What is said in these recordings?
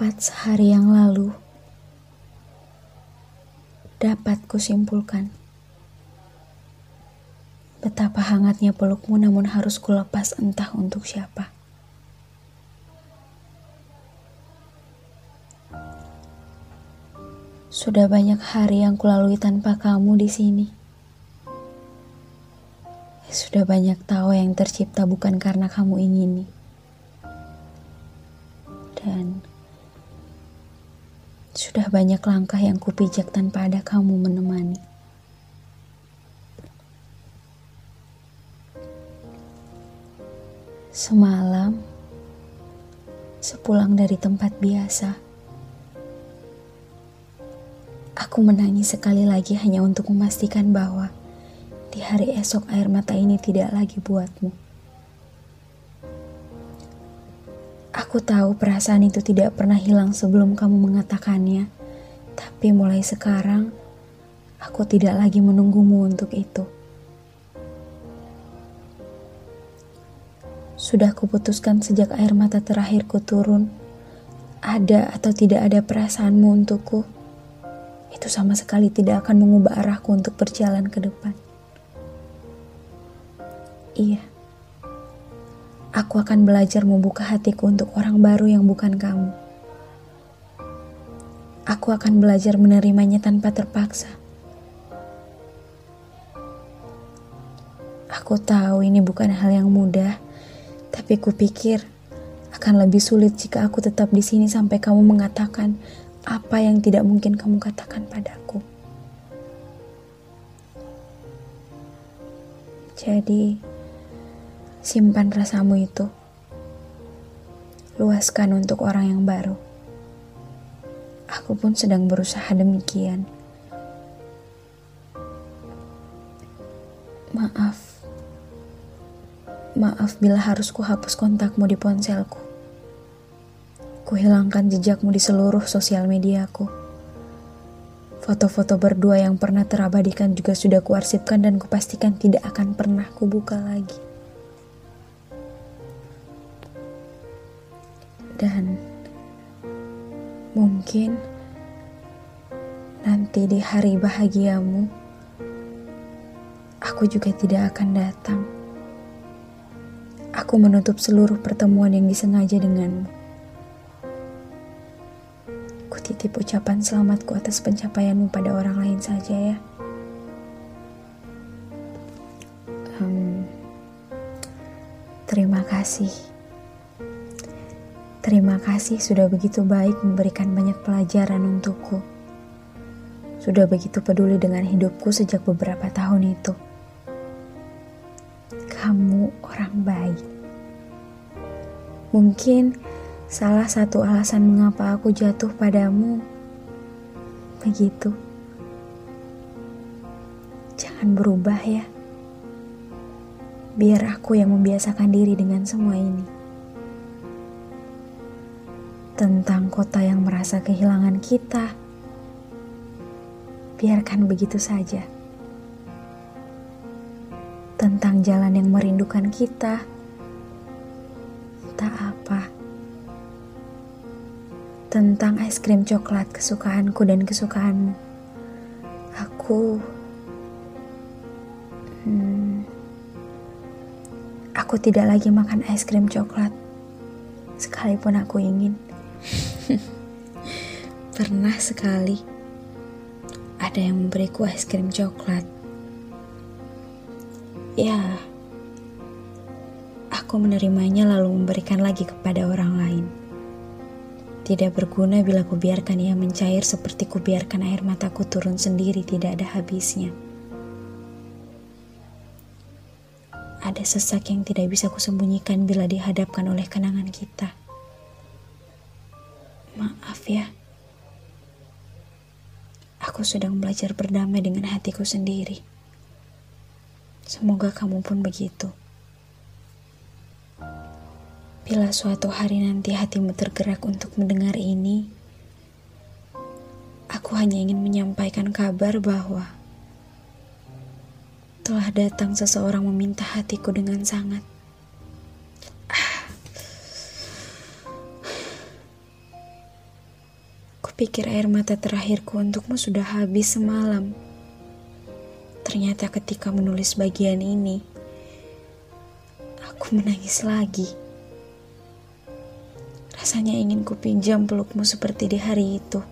Tepat sehari yang lalu, dapat kusimpulkan betapa hangatnya pelukmu namun harus kulepas entah untuk siapa. Sudah banyak hari yang kulalui tanpa kamu di sini. Sudah banyak tawa yang tercipta bukan karena kamu ingini. Dan sudah banyak langkah yang kupijak tanpa ada kamu menemani. Semalam, sepulang dari tempat biasa, aku menangis sekali lagi hanya untuk memastikan bahwa di hari esok air mata ini tidak lagi buatmu. Aku tahu perasaan itu tidak pernah hilang sebelum kamu mengatakannya, tapi mulai sekarang aku tidak lagi menunggumu untuk itu. Sudah kuputuskan sejak air mata terakhirku turun, ada atau tidak ada perasaanmu untukku, itu sama sekali tidak akan mengubah arahku untuk berjalan ke depan. Iya aku akan belajar membuka hatiku untuk orang baru yang bukan kamu. Aku akan belajar menerimanya tanpa terpaksa. Aku tahu ini bukan hal yang mudah, tapi kupikir akan lebih sulit jika aku tetap di sini sampai kamu mengatakan apa yang tidak mungkin kamu katakan padaku. Jadi, Simpan rasamu itu. Luaskan untuk orang yang baru. Aku pun sedang berusaha demikian. Maaf. Maaf bila harus kuhapus kontakmu di ponselku. Kuhilangkan jejakmu di seluruh sosial mediaku. Foto-foto berdua yang pernah terabadikan juga sudah kuarsipkan dan kupastikan tidak akan pernah kubuka lagi. Dan mungkin nanti di hari bahagiamu, aku juga tidak akan datang. Aku menutup seluruh pertemuan yang disengaja denganmu. Kutitip ucapan selamatku atas pencapaianmu pada orang lain saja ya. Terima kasih. Terima kasih sudah begitu baik memberikan banyak pelajaran untukku. Sudah begitu peduli dengan hidupku sejak beberapa tahun itu. Kamu orang baik. Mungkin salah satu alasan mengapa aku jatuh padamu begitu. Jangan berubah ya. Biar aku yang membiasakan diri dengan semua ini tentang kota yang merasa kehilangan kita. Biarkan begitu saja. Tentang jalan yang merindukan kita, tak apa. Tentang es krim coklat kesukaanku dan kesukaanmu, aku. Hmm, aku tidak lagi makan es krim coklat, sekalipun aku ingin. Pernah sekali ada yang memberiku es krim coklat. Ya, aku menerimanya lalu memberikan lagi kepada orang lain. Tidak berguna bila kubiarkan ia mencair seperti kubiarkan air mataku turun sendiri tidak ada habisnya. Ada sesak yang tidak bisa kusembunyikan bila dihadapkan oleh kenangan kita. Maaf ya. Aku sedang belajar berdamai dengan hatiku sendiri. Semoga kamu pun begitu. Bila suatu hari nanti hatimu tergerak untuk mendengar ini, aku hanya ingin menyampaikan kabar bahwa telah datang seseorang meminta hatiku dengan sangat. Kupikir air mata terakhirku untukmu sudah habis semalam. Ternyata ketika menulis bagian ini, aku menangis lagi. Rasanya ingin kupinjam pelukmu seperti di hari itu.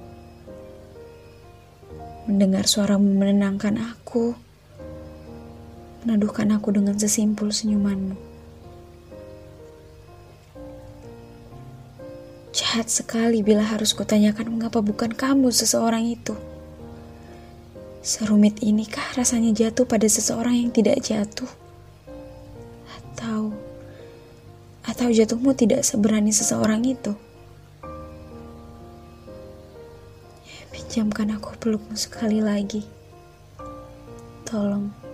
Mendengar suaramu menenangkan aku, meneduhkan aku dengan sesimpul senyumanmu. Jahat sekali bila harus kutanyakan mengapa bukan kamu seseorang itu. Serumit inikah rasanya jatuh pada seseorang yang tidak jatuh? Atau atau jatuhmu tidak seberani seseorang itu? Pinjamkan aku pelukmu sekali lagi. Tolong.